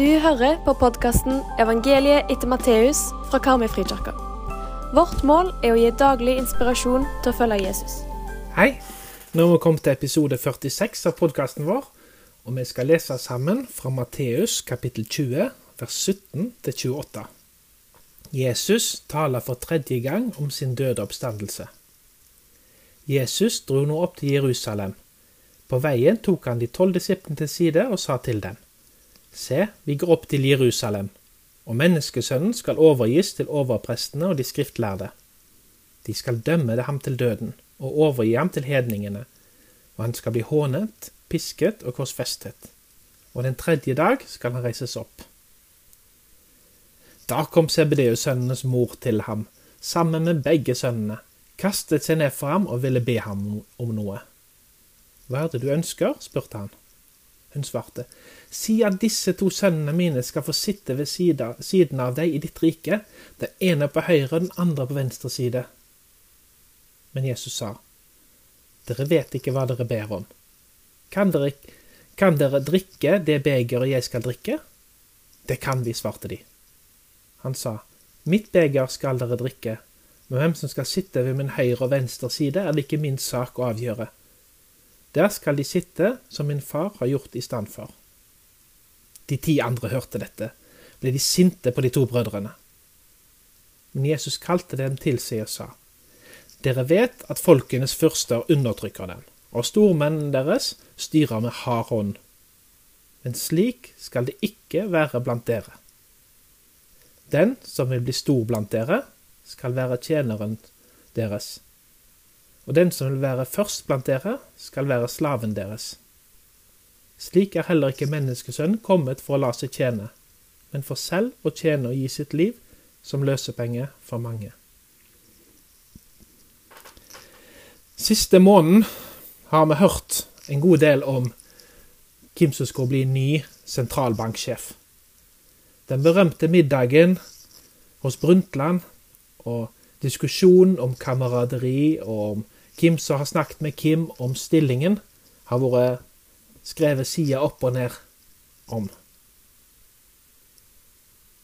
Du hører på podkasten 'Evangeliet etter Matteus' fra Karmøyfrikirka. Vårt mål er å gi daglig inspirasjon til å følge Jesus. Hei! Nå har vi kommet til episode 46 av podkasten vår, og vi skal lese sammen fra Matteus kapittel 20, vers 17 til 28. Jesus taler for tredje gang om sin døde oppstandelse. Jesus dro nå opp til Jerusalem. På veien tok han de tolv disiplene til side og sa til dem, Se, vi går opp til Jerusalem, og menneskesønnen skal overgis til overprestene og de skriftlærde. De skal dømme det ham til døden og overgi ham til hedningene, og han skal bli hånet, pisket og korsfestet. Og den tredje dag skal han reises opp. Da kom Sebedeus-sønnenes mor til ham, sammen med begge sønnene, kastet seg ned for ham og ville be ham om noe. Hva er det du ønsker? spurte han. Hun svarte, Si at disse to sønnene mine skal få sitte ved siden av deg i ditt rike, den ene på høyre og den andre på venstre side. Men Jesus sa, Dere vet ikke hva dere ber om. Kan dere, kan dere drikke det begeret jeg skal drikke? Det kan vi, svarte de. Han sa, Mitt beger skal dere drikke, men hvem som skal sitte ved min høyre og venstre side, er det ikke min sak å avgjøre. Der skal de sitte som min far har gjort i stand for. De ti andre hørte dette, ble de sinte på de to brødrene. Men Jesus kalte dem til seg og sa, Dere vet at folkenes fyrster undertrykker dem, og stormennene deres styrer med hard hånd. Men slik skal det ikke være blant dere. Den som vil bli stor blant dere, skal være tjeneren deres og den som vil være først blant dere, skal være slaven deres. Slik er heller ikke menneskesønnen kommet for å la seg tjene, men for selv å tjene og gi sitt liv som løsepenge for mange. Siste måneden har vi hørt en god del om hvem som skulle bli ny sentralbanksjef. Den berømte middagen hos Brundtland og diskusjonen om kameraderi og om hvem som har snakket med Kim om stillingen, har vært skrevet side opp og ned om.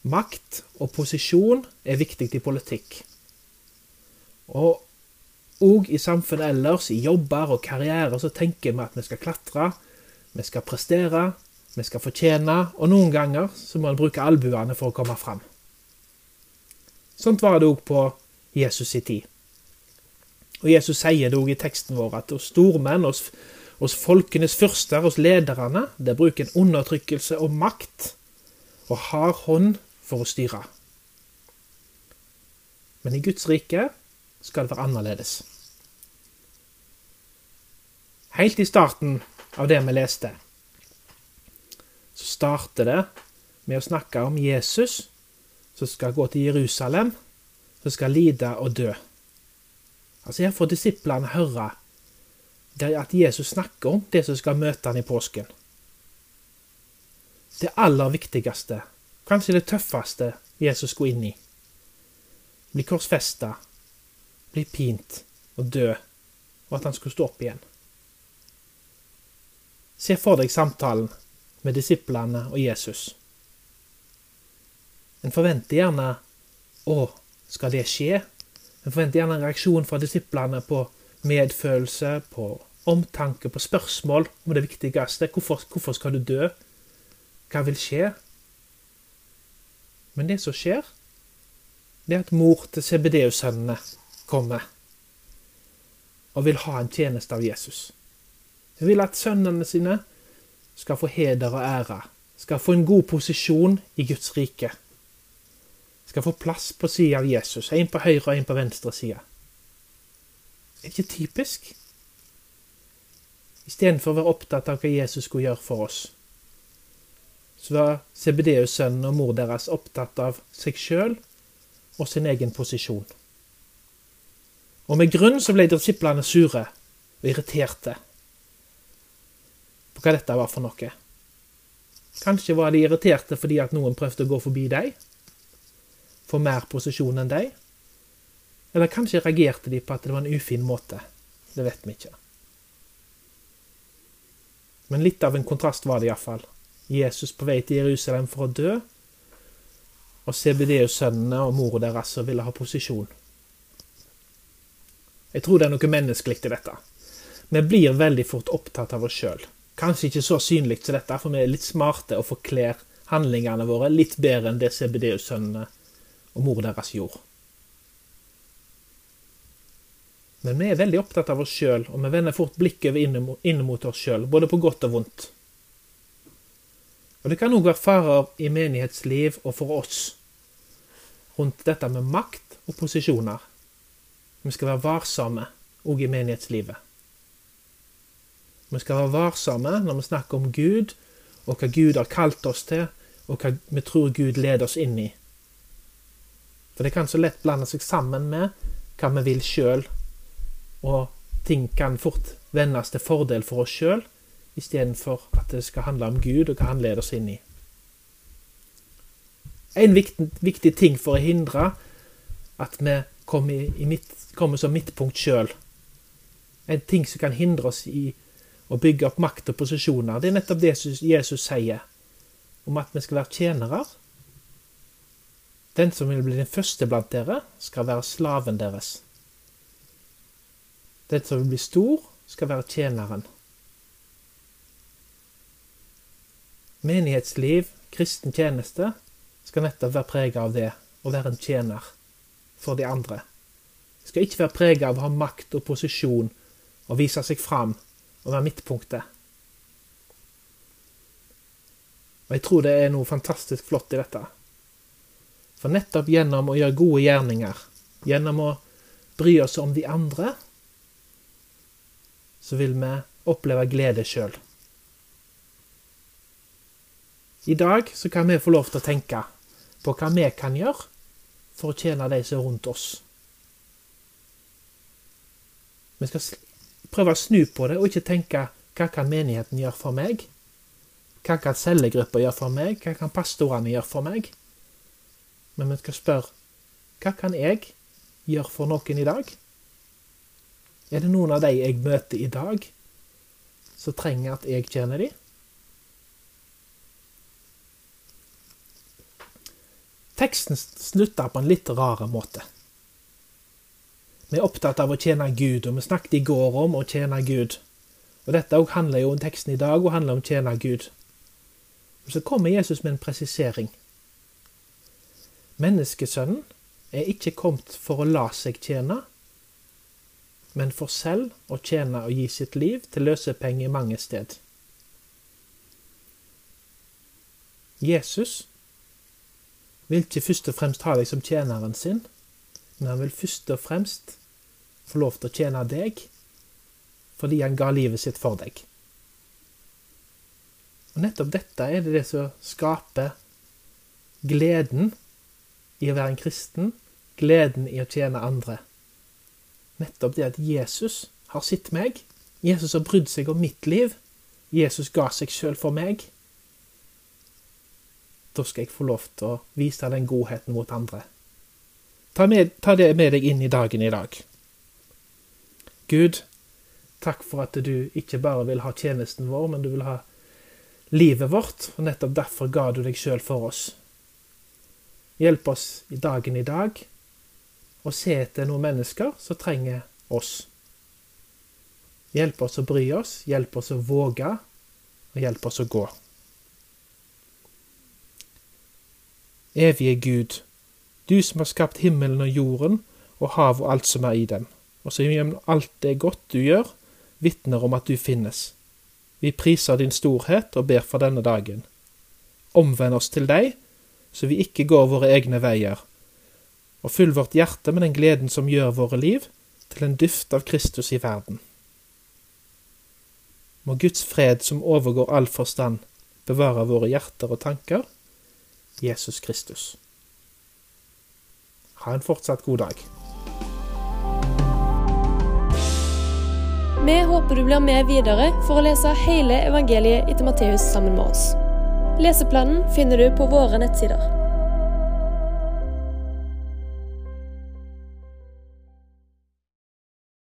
Makt og posisjon er viktig i politikk. Og òg i samfunnet ellers, i jobber og karriere, så tenker vi at vi skal klatre, vi skal prestere, vi skal fortjene, og noen ganger så må en bruke albuene for å komme fram. Sånt var det òg på Jesus' i tid. Og Jesus sier det òg i teksten vår at hos stormenn, hos, hos folkenes fyrster, hos lederne, der bruker en undertrykkelse og makt og hard hånd for å styre. Men i Guds rike skal det være annerledes. Helt i starten av det vi leste, så starter det med å snakke om Jesus som skal gå til Jerusalem, som skal lide og dø. Altså Her får disiplene høre at Jesus snakker om det som skal møte han i påsken. Det aller viktigste, kanskje det tøffeste Jesus skulle inn i. Bli korsfesta, bli pint og dø, og at han skulle stå opp igjen. Se for deg samtalen med disiplene og Jesus. En forventer gjerne å, skal det skje? En forventer gjerne en reaksjon fra disiplene på medfølelse, på omtanke, på spørsmål om det viktigste. Hvorfor, hvorfor skal du dø? Hva vil skje? Men det som skjer, det er at mor til CBDU-sønnene kommer og vil ha en tjeneste av Jesus. Hun vil at sønnene sine skal få heder og ære, skal få en god posisjon i Guds rike skal få plass på sida av Jesus, en på høyre og en på venstre side. Er det ikke typisk? Istedenfor å være opptatt av hva Jesus skulle gjøre for oss, så var Sebedeus-sønnen og mor deres opptatt av seg sjøl og sin egen posisjon. Og med grunn så ble disiplene sure og irriterte på hva dette var for noe. Kanskje var de irriterte fordi at noen prøvde å gå forbi dem, få mer posisjon enn deg? Eller kanskje reagerte de på at det var en ufin måte? Det vet vi ikke. Men litt av en kontrast var det iallfall. Jesus på vei til Jerusalem for å dø, og CBD-sønnene og mora deres som ville ha posisjon. Jeg tror det er noe menneskelig i dette. Vi blir veldig fort opptatt av oss sjøl. Kanskje ikke så synlig som dette, for vi er litt smarte og forkler handlingene våre litt bedre enn det CBD-sønnene og mor deres gjorde. Men vi er veldig opptatt av oss sjøl, og vi vender fort blikket inn mot oss sjøl, både på godt og vondt. Og det kan òg være farer i menighetsliv og for oss rundt dette med makt og posisjoner. Vi skal være varsomme òg i menighetslivet. Vi skal være varsomme når vi snakker om Gud, og hva Gud har kalt oss til, og hva vi tror Gud leder oss inn i. For det kan så lett blande seg sammen med hva vi vil sjøl, og ting kan fort vendes til fordel for oss sjøl, istedenfor at det skal handle om Gud og hva Han leder oss inn i. En viktig, viktig ting for å hindre at vi kommer, midt, kommer som midtpunkt sjøl, en ting som kan hindre oss i å bygge opp makt og posisjoner, det er nettopp det Jesus sier, om at vi skal være tjenere den som vil bli den første blant dere, skal være slaven deres. Den som vil bli stor, skal være tjeneren. Menighetsliv, kristen tjeneste, skal nettopp være preget av det, å være en tjener for de andre. Det skal ikke være preget av å ha makt og posisjon og vise seg fram og være midtpunktet. Og jeg tror det er noe fantastisk flott i dette. For nettopp gjennom å gjøre gode gjerninger, gjennom å bry oss om de andre, så vil vi oppleve glede sjøl. I dag så kan vi få lov til å tenke på hva vi kan gjøre for å tjene de som er rundt oss. Vi skal prøve å snu på det og ikke tenke hva kan menigheten gjøre for meg? Hva kan cellegruppa gjøre for meg? Hva kan pastorene gjøre for meg? Men vi skal spørre hva kan jeg gjøre for noen i dag? Er det noen av de jeg møter i dag, som trenger at jeg tjener dem? Teksten slutter på en litt rar måte. Vi er opptatt av å tjene Gud, og vi snakket i går om å tjene Gud. Og Dette handler jo om teksten i dag, og handler om å tjene Gud. Og Så kommer Jesus med en presisering. Menneskesønnen er ikke kommet for å la seg tjene, men for selv å tjene og gi sitt liv til løsepenger mange sted. Jesus vil ikke først og fremst ha deg som tjeneren sin, men han vil først og fremst få lov til å tjene deg fordi han ga livet sitt for deg. Og Nettopp dette er det, det som skaper gleden i å være en kristen, gleden i å tjene andre. Nettopp det at Jesus har sett meg. Jesus har brydd seg om mitt liv. Jesus ga seg sjøl for meg. Da skal jeg få lov til å vise den godheten mot andre. Ta, med, ta det med deg inn i dagen i dag. Gud, takk for at du ikke bare vil ha tjenesten vår, men du vil ha livet vårt, og nettopp derfor ga du deg sjøl for oss. Hjelp oss i dagen i dag å se etter noen mennesker som trenger oss. Hjelp oss å bry oss, hjelp oss å våge, og hjelp oss å gå. Evige Gud, du som har skapt himmelen og jorden og havet og alt som er i dem, og som gjennom alt det godt du gjør, vitner om at du finnes. Vi priser din storhet og ber for denne dagen. Omvend oss til deg, så vi ikke går våre egne veier, og fyll vårt hjerte med den gleden som gjør våre liv til en dyft av Kristus i verden. Må Guds fred, som overgår all forstand, bevare våre hjerter og tanker. Jesus Kristus. Ha en fortsatt god dag. Vi håper du blir med videre for å lese hele evangeliet etter Matteus sammen med oss. Leseplanen finner du på våre nettsider.